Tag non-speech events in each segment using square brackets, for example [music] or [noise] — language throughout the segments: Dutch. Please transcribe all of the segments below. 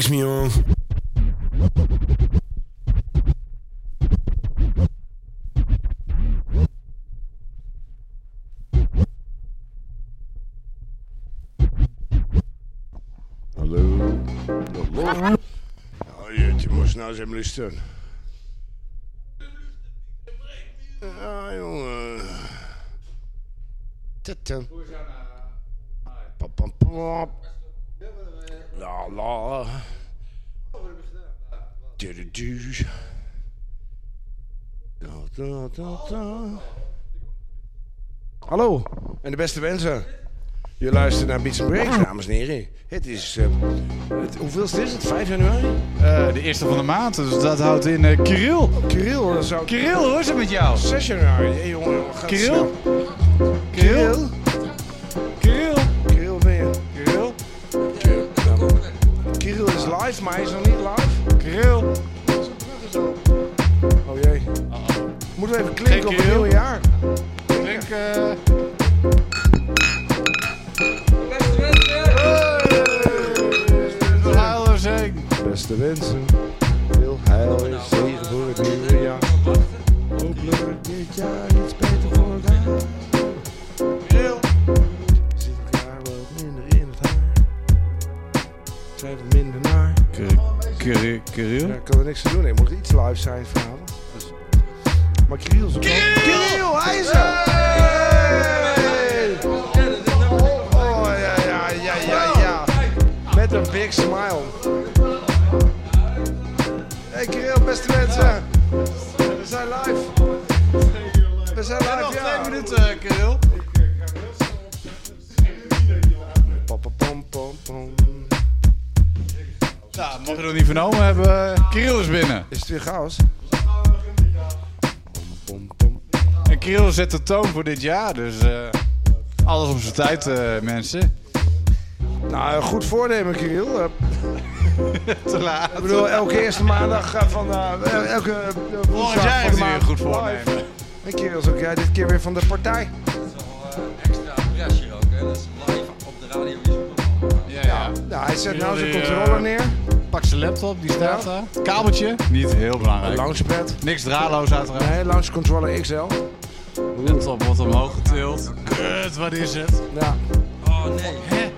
Is me on. Hallo. Hallo. Oh jeetje, moest nou eens even luisteren. Ja, jongen. Titten. Pap, pap, pap. La la. Du, du, du. Da, da, da, da. Hallo en de beste wensen. Je luistert naar Beats Breaks, dames en heren. Het is, eh, het, hoeveelste is het? 5 januari? Eh, de eerste van de maand, dus dat houdt in eh Kirill. Kirill, dat zou... Kirill, hoe is het met jou? 6 januari. Hé jongen. Kirill? Kirill? Live, maar hij is nog niet live. Kirill? Oh jee. Moeten we even klinken op het Kirill? nieuwe jaar? Denk, eh... Heil en zegen. Beste wensen. Veel heil en zegen voor het nieuwe jaar. Hopelijk dit jaar Kirill? Kirill? Ja, ik kan er niks aan doen. Er moet iets live zijn vanavond. Dus. Maar Kirill is ook Kirill, hij is er! Oh, ja, ja, ja, ja, ja. Met een big smile. Hey Kirill, beste mensen. We zijn live. We zijn live, Nog ja. twee minuten, Kirill. Nou, mocht je nog niet vernomen hebben, Kirill is binnen. Is het weer chaos? En Kirill zet de toon voor dit jaar, dus eh, alles op zijn tijd, eh, mensen. Nou, goed voornemen, Kirill. Eh, [laughs] Te laat. Ik bedoel, elke eerste maandag van eh, elke Volgend woensdag jaar van heeft hij maand een goed voornemen. En Kirill is ook jij dit keer weer van de partij. extra pressure ook, hè? Dat is live op de radio. Nou, hij zet nou zijn die, controller eh, neer. Pak zijn laptop, die staat daar. Kabeltje, niet heel belangrijk. Launchpad. Niks draadloos uiteraard. Nee, launch controller XL. Laptop wordt omhoog getild. Kut, wat is het? Ja, Oh nee.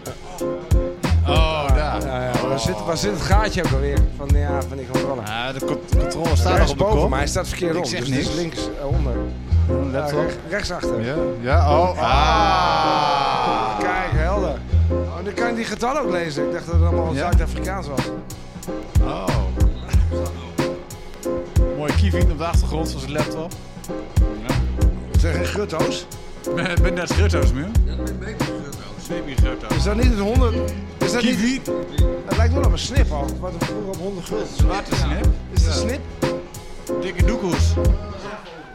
Oh, daar. ja, ja. Waar, zit, waar zit het gaatje ook alweer? Van, ja, van die controller. Ja, de co- controle staat nog op de boven, maar hij staat verkeerd zeg Dus niks. links eh, onder. Laptop. rechts, rechtsachter. Ja, ja, oh. Ah. Die getallen ook lezen. Ik dacht dat het allemaal Ja? Zuid-Afrikaans was. Oh. Mooie kievien op de achtergrond van zijn laptop. Ja. Zeg geen grutto's. Ben, ben daar schutto's meer? Ja, dat ben ik beter terug trouwens. Baby grutto's. Is dat niet het 100? Is dat niet... Het lijkt wel op een snip al. Wat we vroeger op 100 gulden. Zwarte snip. Is het een snip? Dikke doekoes.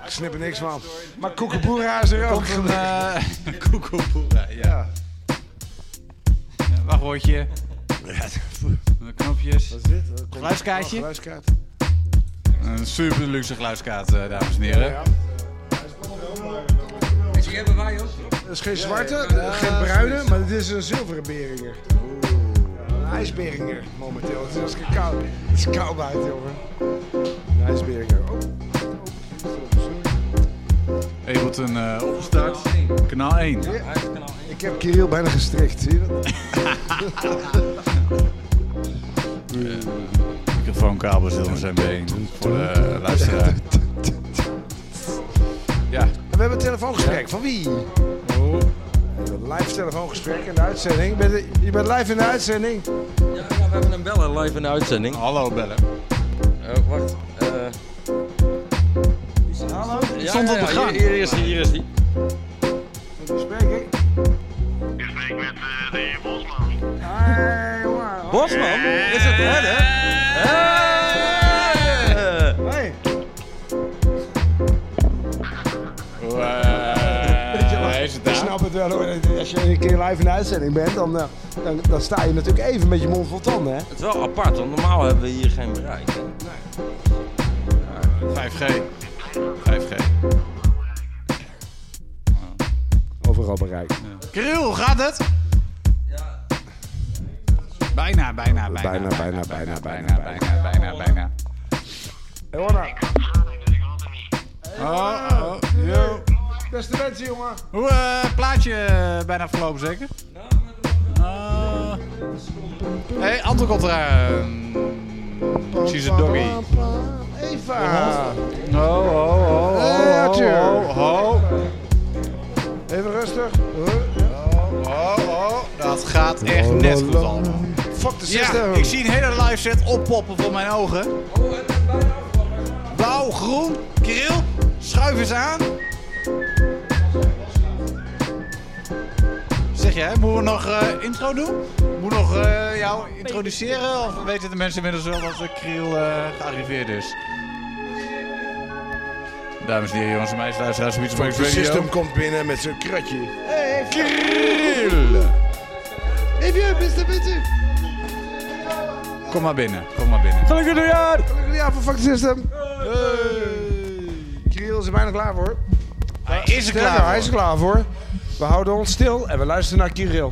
Ik snip er niks van. Maar koekenboera is er ook. Een [laughs] uh, koekelpoera, ja. Ja. Wachtwoordje, knopjes. Wat is dit? Een Geluidskaartje? Oh, geluidskaart. Een super luxe geluidskaart, eh, dames en heren. Ja. En die hebben wij ook. Dat is geen zwarte, geen bruine, maar dit is een zilveren beringer. Een ijsberinger momenteel. Het is hartstikke koud. Het is koud buiten, jongen. Een ijsberinger. Oh. Ableton uh, opgestart. Kanaal 1. Hij heeft kanaal 1. Ik heb Kirill bijna gestrikt, zie je dat? [laughs] Microfoonkabels onder zijn been. Voor de luisteraar. Ja. En we hebben een telefoongesprek. Van wie? Oh. Een live telefoongesprek in de uitzending. Je- Je bent live in de uitzending. Ja, ja, we hebben een beller live in de uitzending. Hallo bellen. Eh, wacht. eh Hallo, ja, stond op de gang. Hier, hier is die, hier is die. met wie spreek ik? Ik spreek met eh, de heer Bosman. Hey, jongen. Bosman, is het hè? hè? Hey! Hey. Hij is het Ik snap het wel hoor. Als je een keer live in de uitzending bent, dan, eh, dan, dan sta je natuurlijk even met je mond vol tanden. Hè? Het is wel apart, want normaal hebben we hier geen bereik. Hè? 5G. 5G. Overal bereik. Kirill, hoe gaat het? Bijna, bijna, bijna. Bijna, bijna, bijna, bijna, bijna, bijna, bijna. Hé, hoor nou. Oh, oh, yo. Beste mensen, jongen. Hoe, eh, plaatje eh, bijna verlopen zeker? Uh, hey, Anton komt eraan. She's a doggy. Eva. Oh, oh, oh, oh, Hey, Arthur. oh, oh, Even rustig. oh, oh. Dat gaat echt net goed allemaal. Fuck de Ja, system. ik zie een hele live set oppoppen voor mijn ogen. Blauw, groen, Kirill, schuif eens aan. Moeten we nog eh, intro doen? Moet nog eh, jou introduceren? Of weten de mensen inmiddels wel dat uh, Kirill eh, gearriveerd is? Dames en heren, jongens en meisjes, luisteraars, van Beats Breaks de Radio. system komt binnen met zijn kratje. Even, beste mensen. Kom maar binnen, kom maar binnen. Gelukkig nieuwjaar. Gelukkig nieuwjaar voor Fuck system. Kirill is er bijna klaar voor. Hij is er klaar Hij is er klaar voor. We houden ons stil en we luisteren naar Kirill.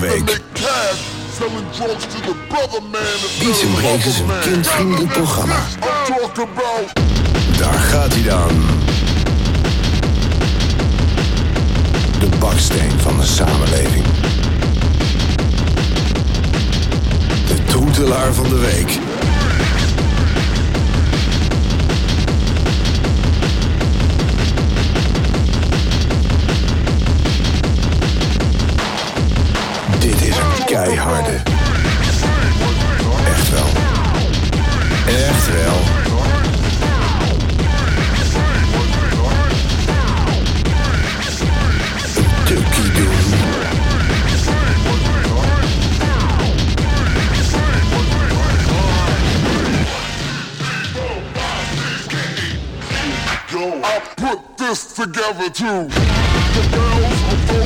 de week. Beats is een kindvriendelijk programma. Daar gaat hij dan. De baksteen van de samenleving. De toetelaar van de week. keiharde. Echt wel. Echt wel. I put this together too. The girls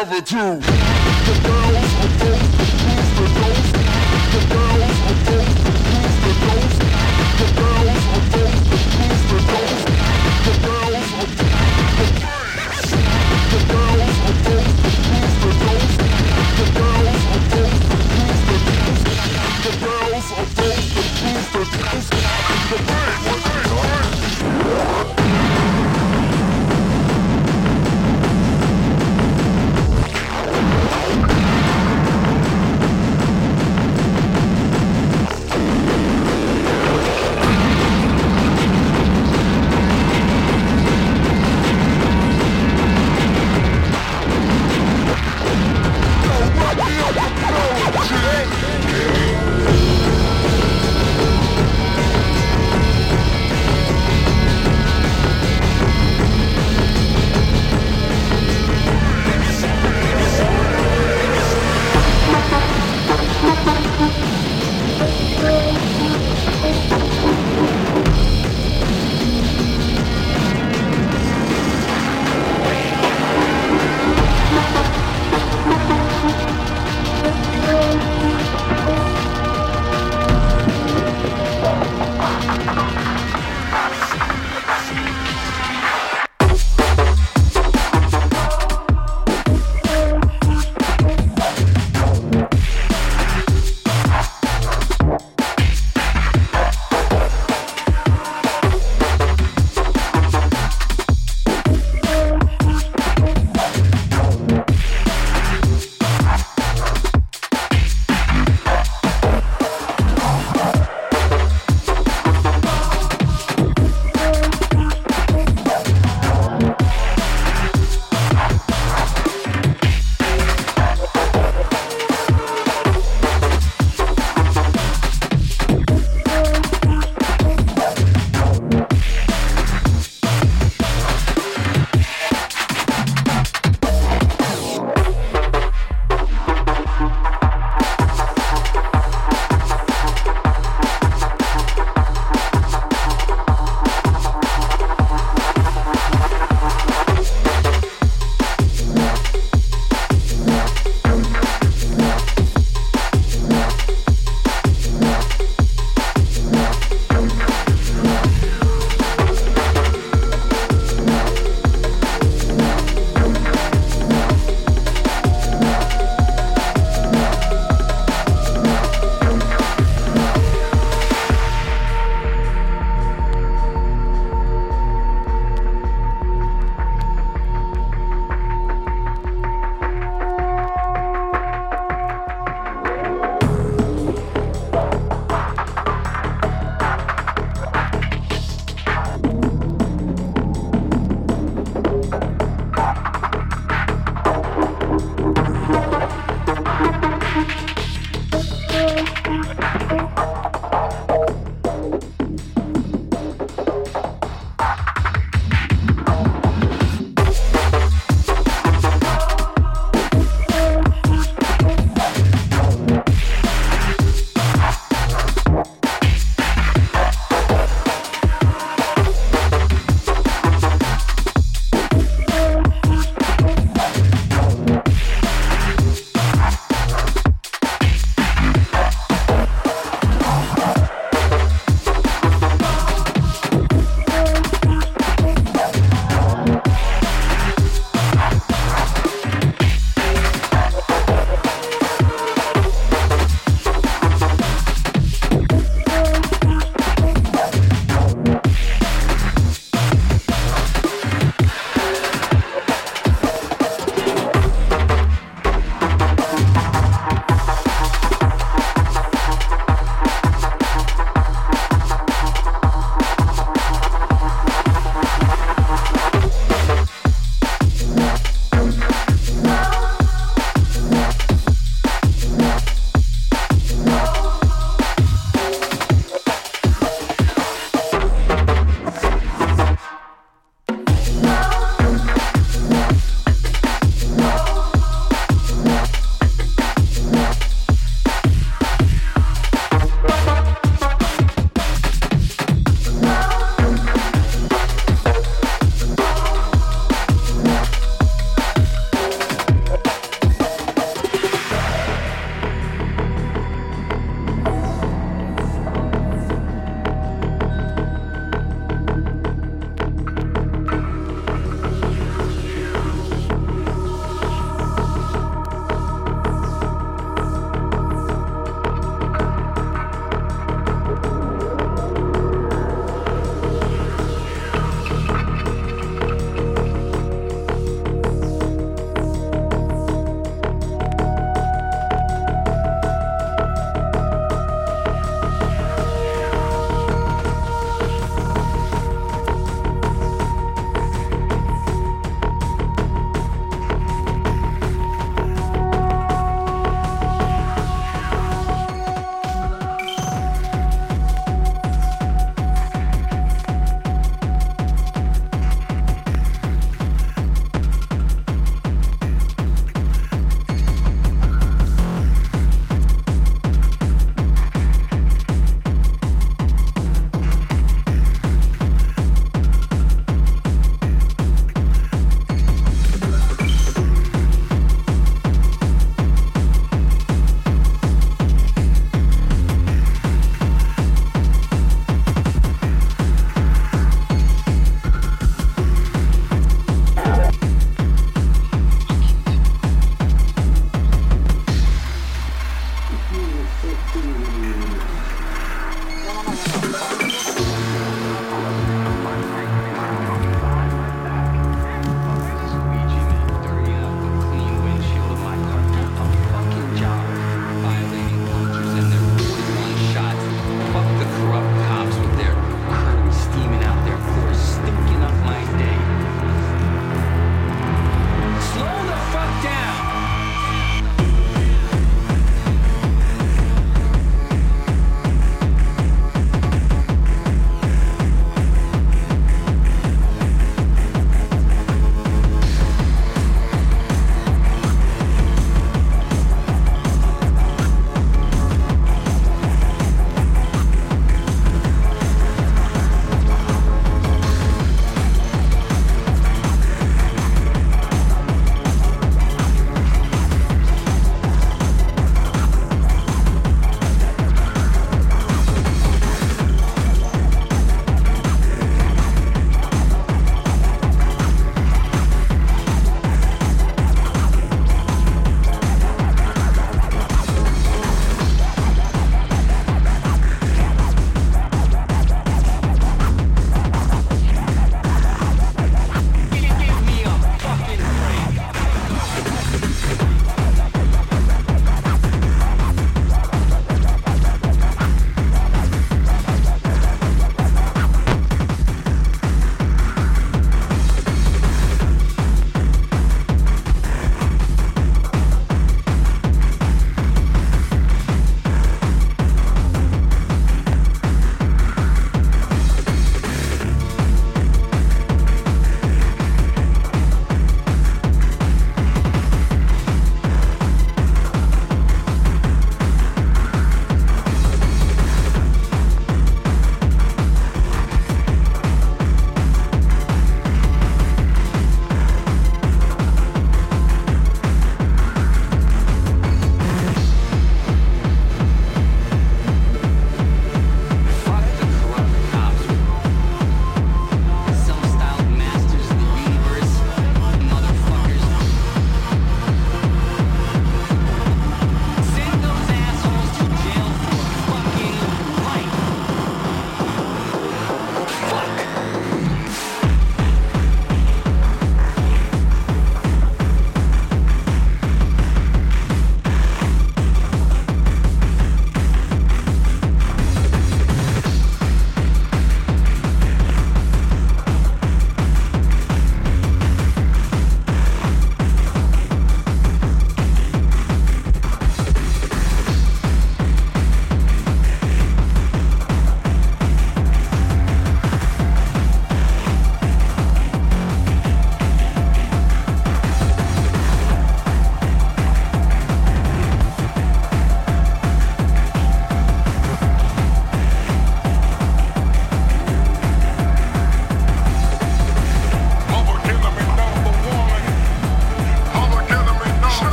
ever do. The girl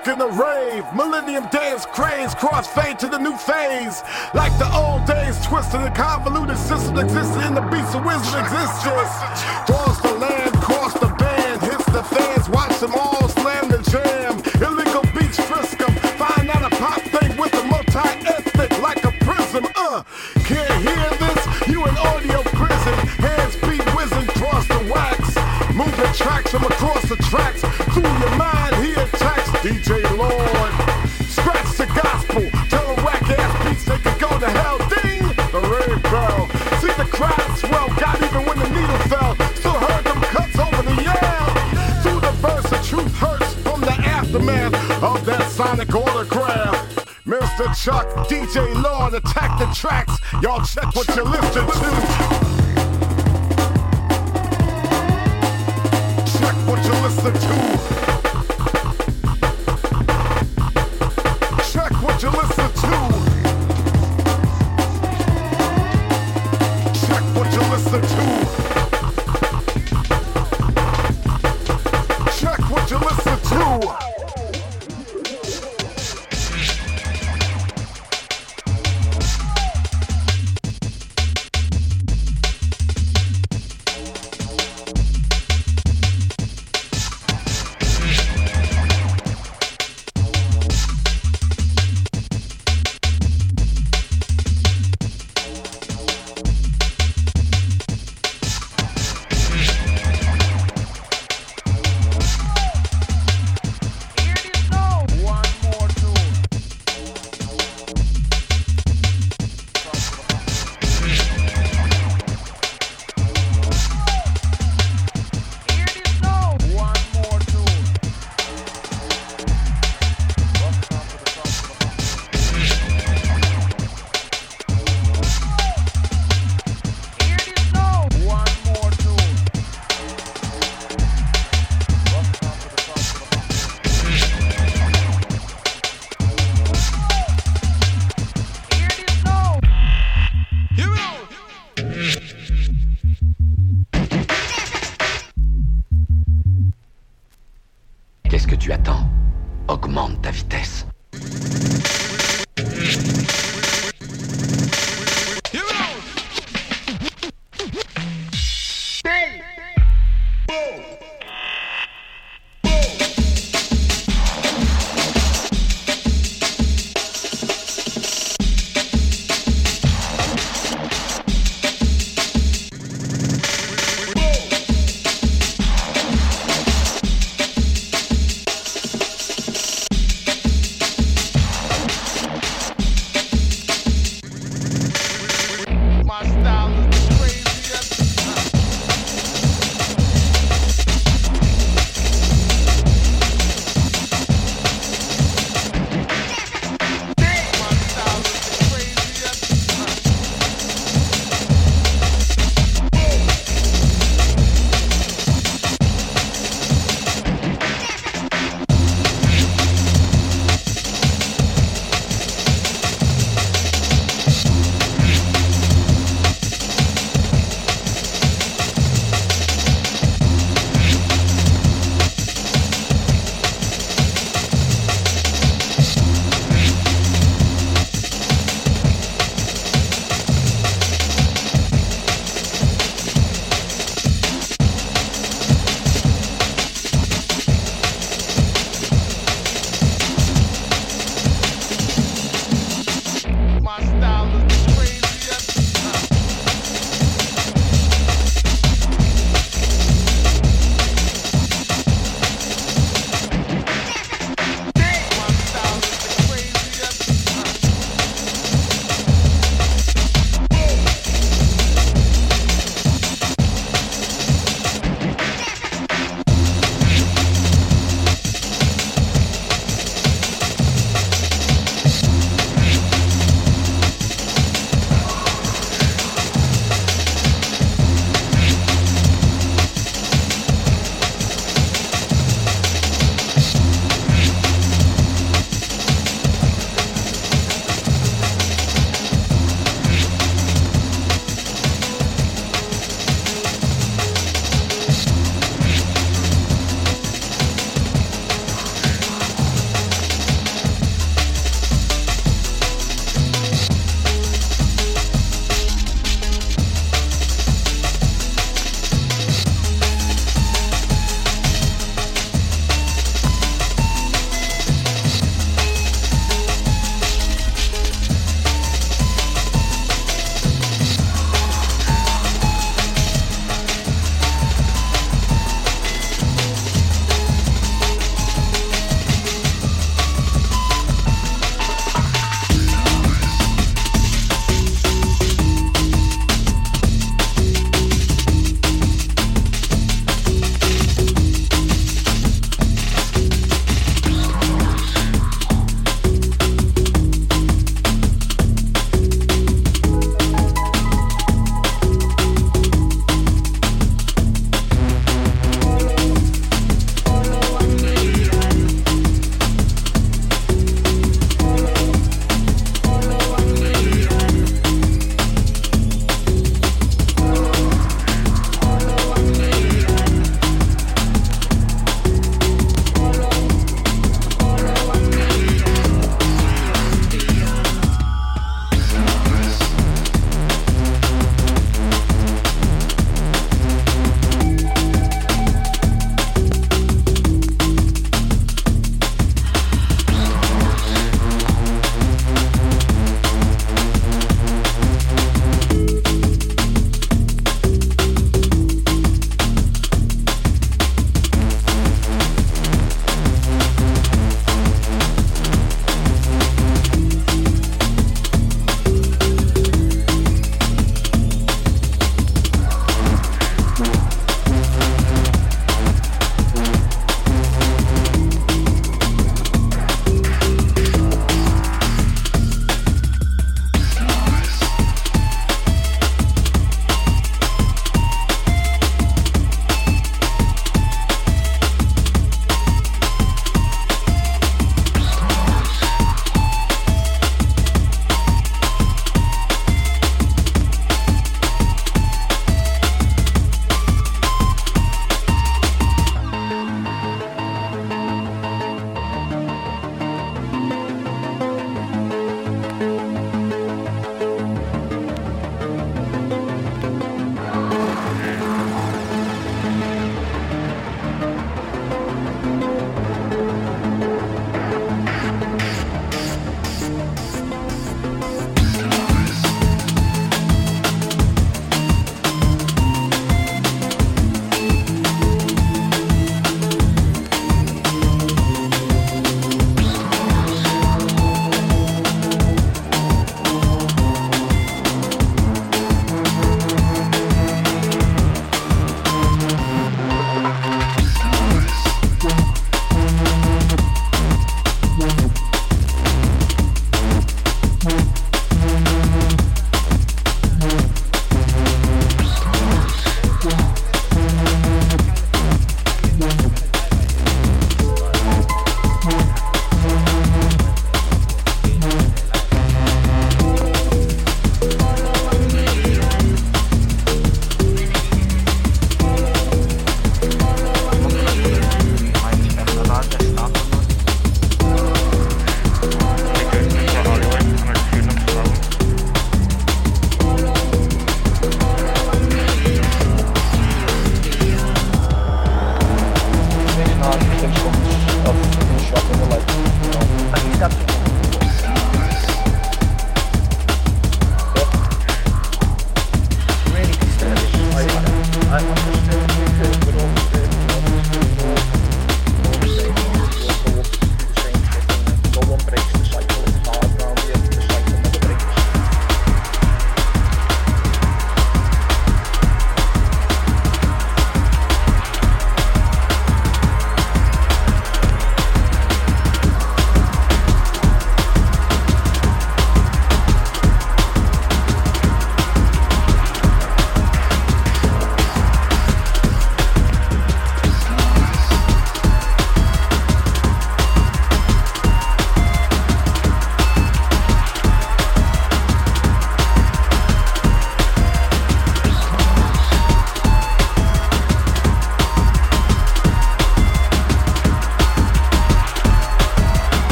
rock in the rave. Millennium dance craze, crossfade to the new phase. Like the old days, twisted and convoluted system existed in the beast of wisdom existence. Cross the land, cross the band, hits the fans, watch them all. Sonic autograph. Mr. Chuck, DJ Lord, attack the tracks. Y'all check what you're listening to.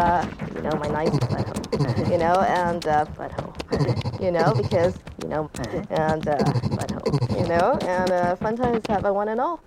uh, you know, my nice butthole, you know, and uh, butthole, [laughs] you know, because, you know, and uh, butthole, you know, and uh, fun times have a one and all.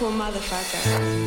cool motherfucker.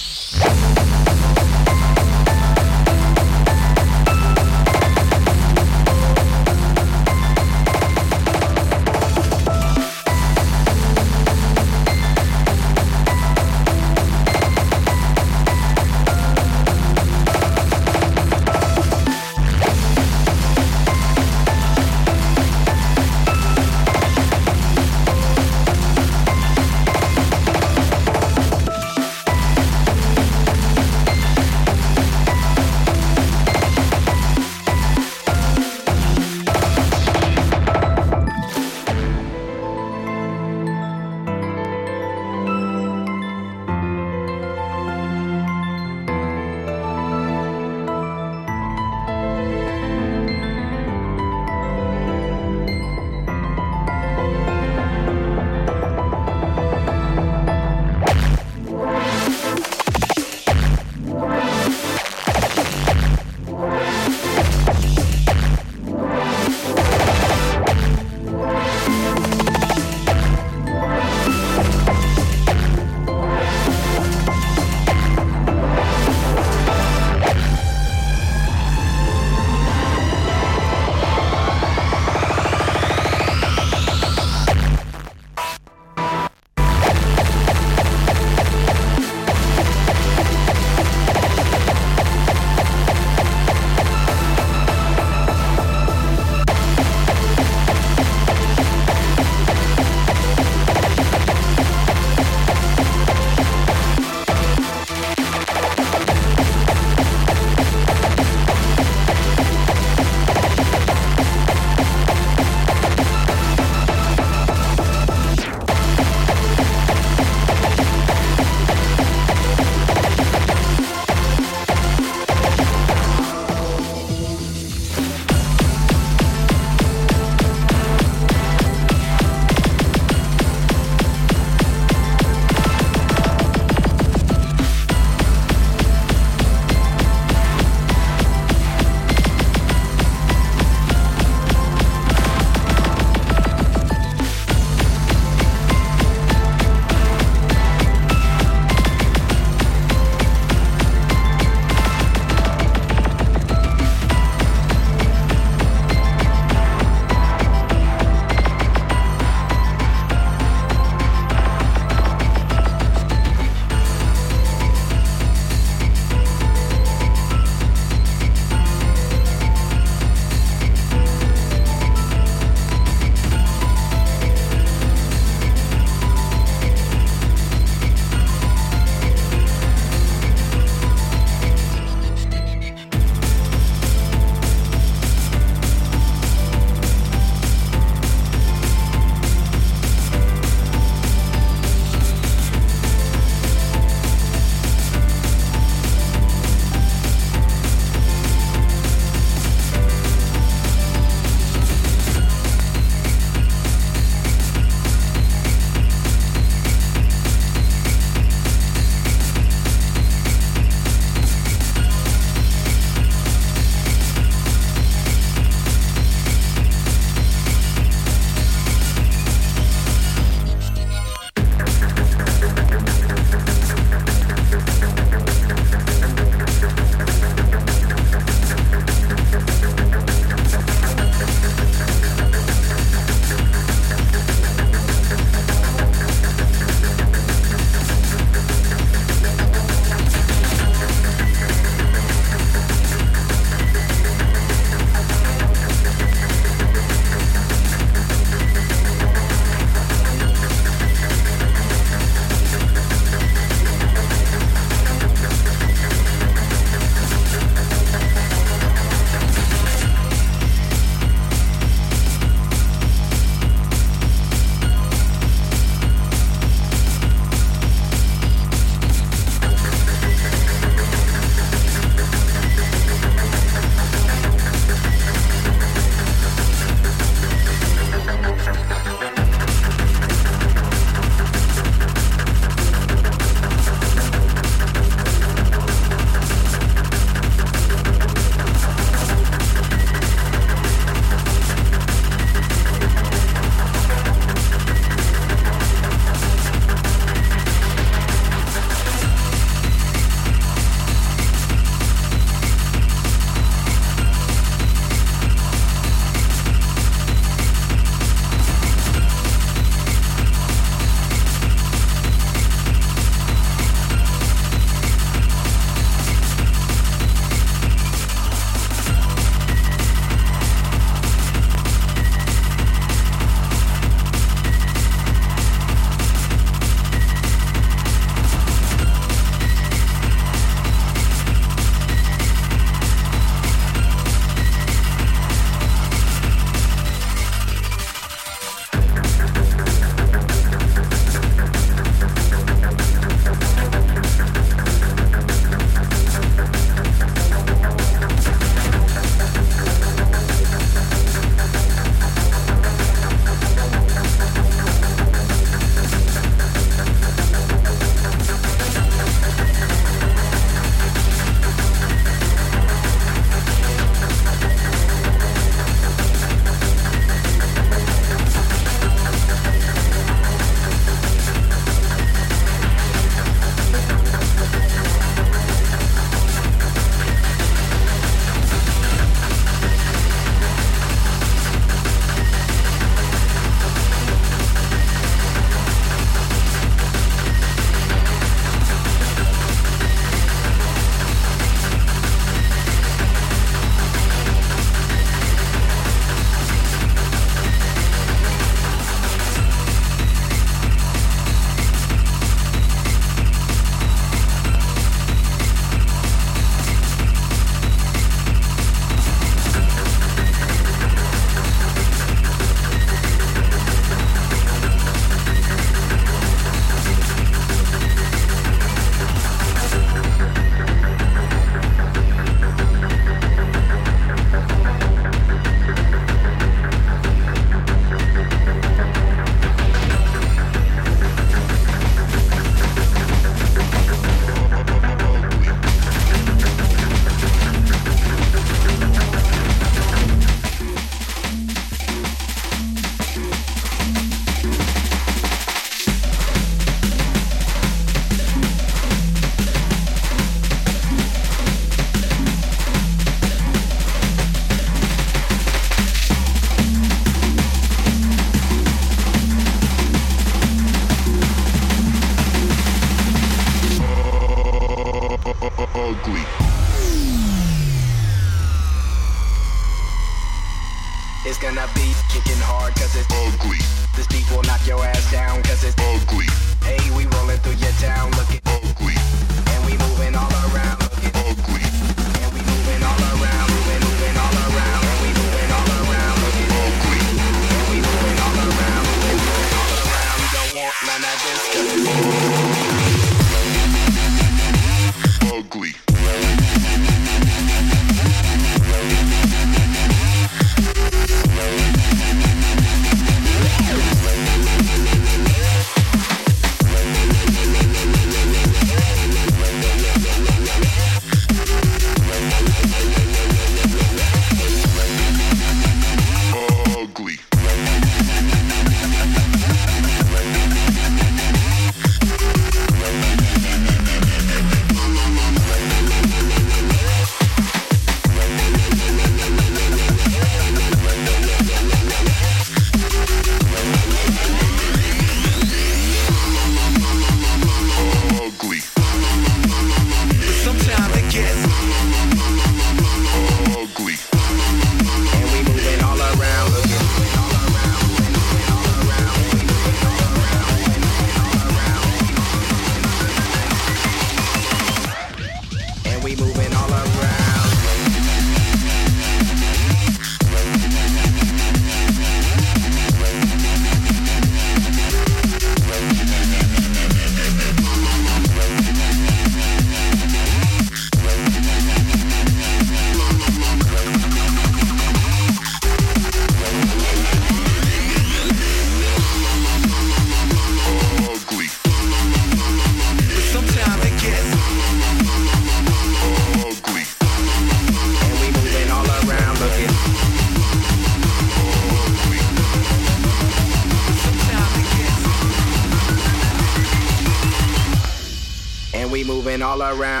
All around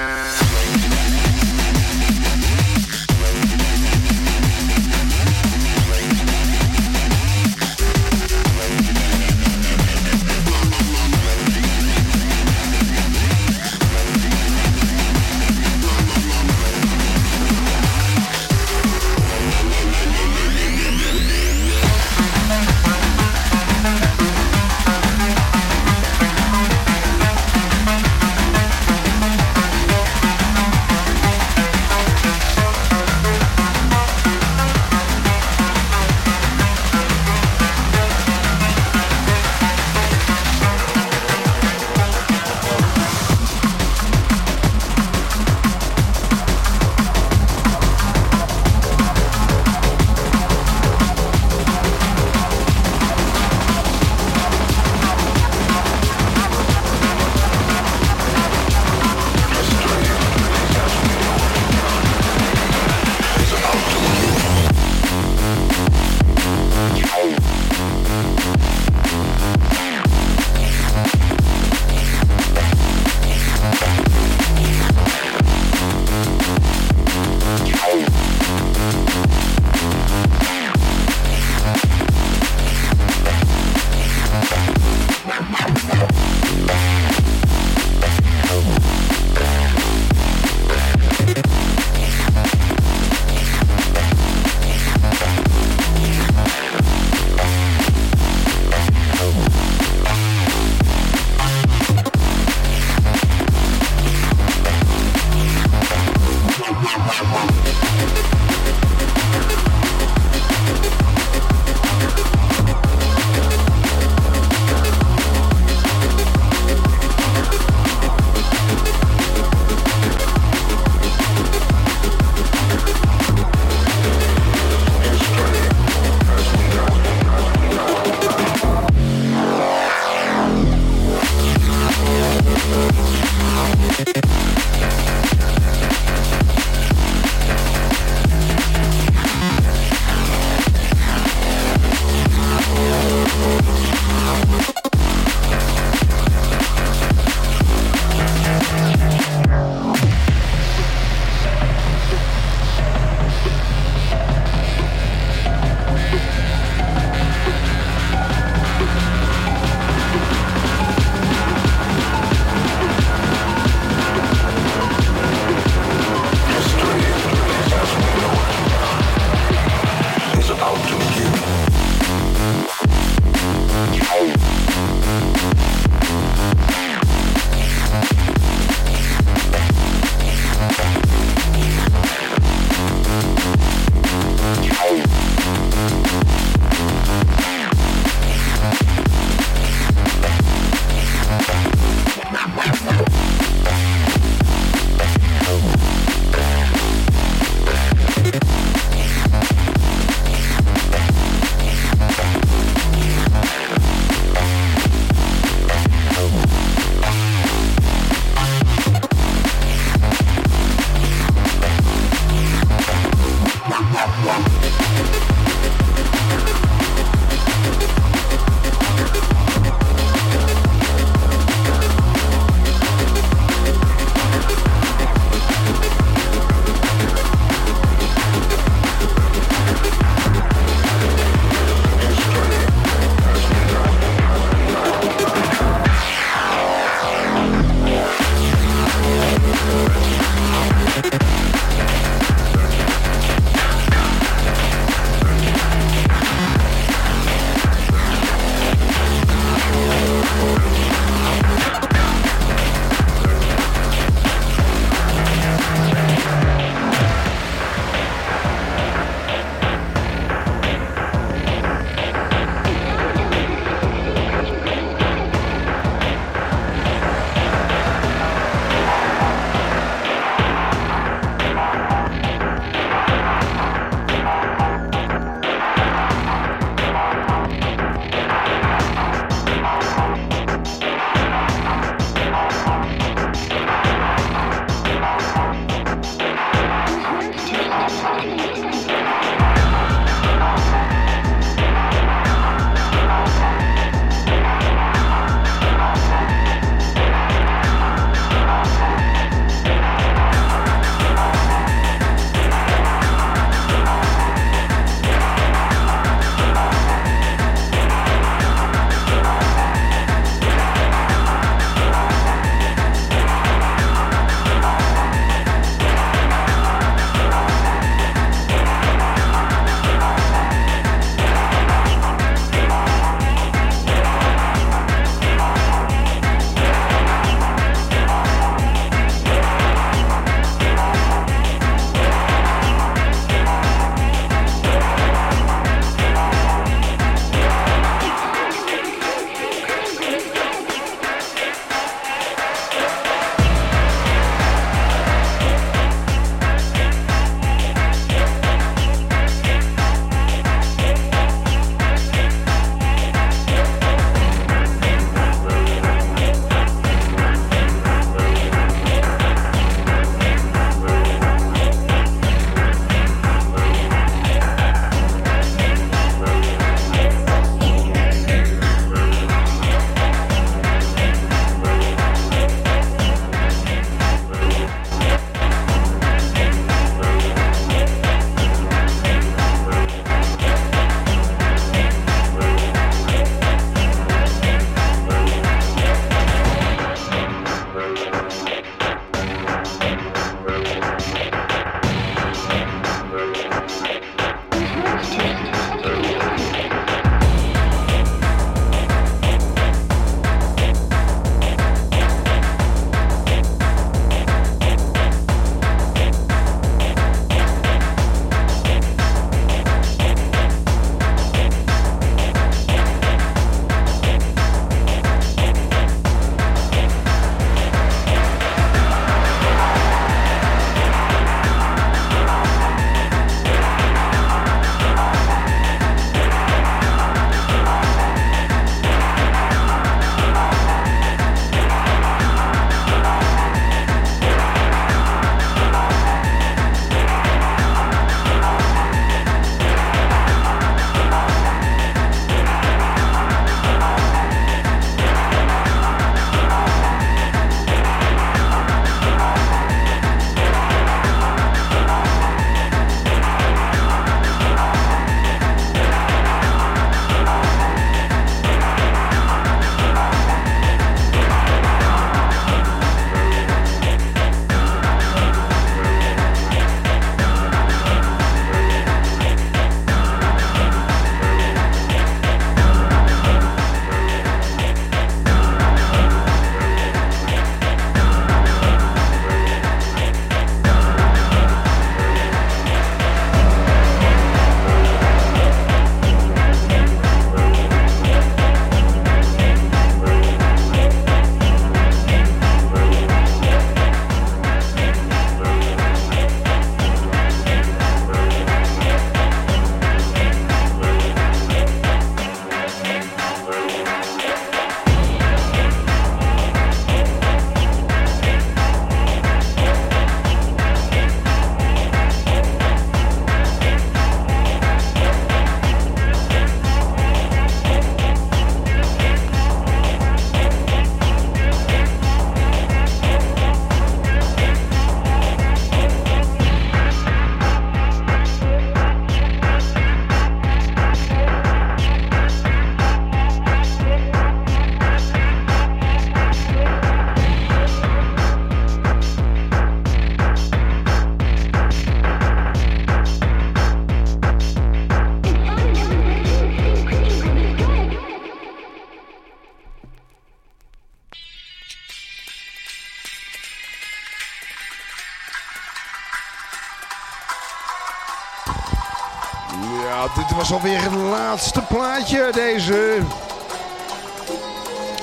alweer het laatste plaatje, deze.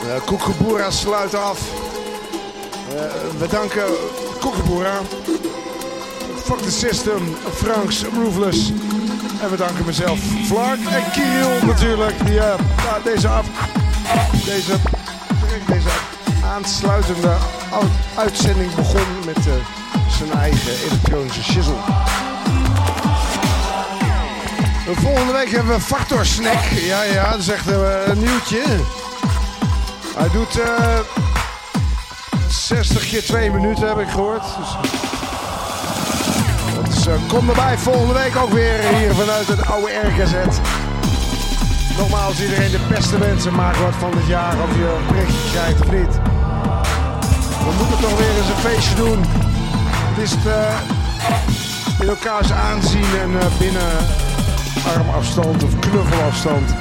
Uh, Kookaburra sluit af. Eh, we danken Kookaburra. Fuck the System, Franks, Roofless. En we danken mezelf, Flark en Kirill natuurlijk. Die eh, deze, af, deze, deze aansluitende uitzending begon met zijn eigen elektronische shizzle. De Volgende week hebben we Factor Snack. Ja, ja, dat is echt eh, een nieuwtje. Hij doet eh 60 keer 2 minuten, heb ik gehoord. Dus, is, eh, kom erbij volgende week ook weer hier vanuit het oude RKZ. Nogmaals, iedereen de beste mensen maken wat van dit jaar. Of je een berichtje krijgt of niet. We moeten toch weer eens een feestje doen. Het is het in elkaars aanzien en binnen armafstand of knuffelafstand.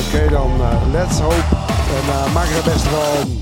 Oké dan, eh, let's hope. En eh, maak er het beste van.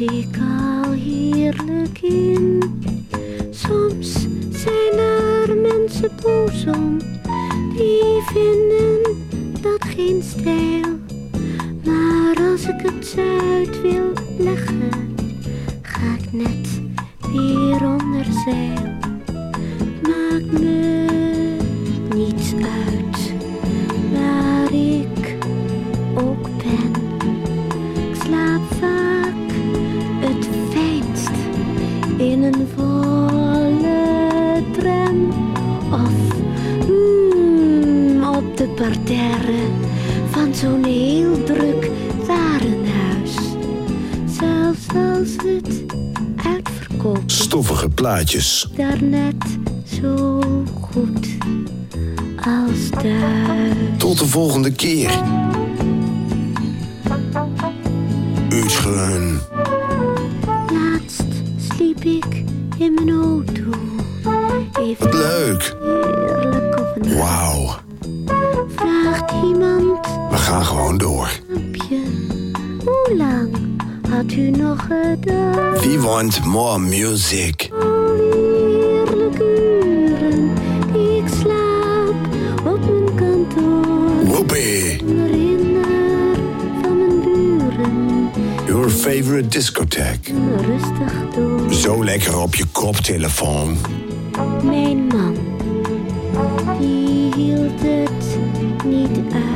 Ik al heerlijk in. Plaatjes. daar net zo goed als thuis. Tot de volgende keer. Utschen. Laatst sliep ik in mijn auto. Even Wat leuk. Wauw. Vraagt iemand We gaan gewoon door. hoe lang had u nog gedaan? Wie want more music? Discotheque. rustig door. Zo lekker op je koptelefoon. Mijn man, die hield het niet uit.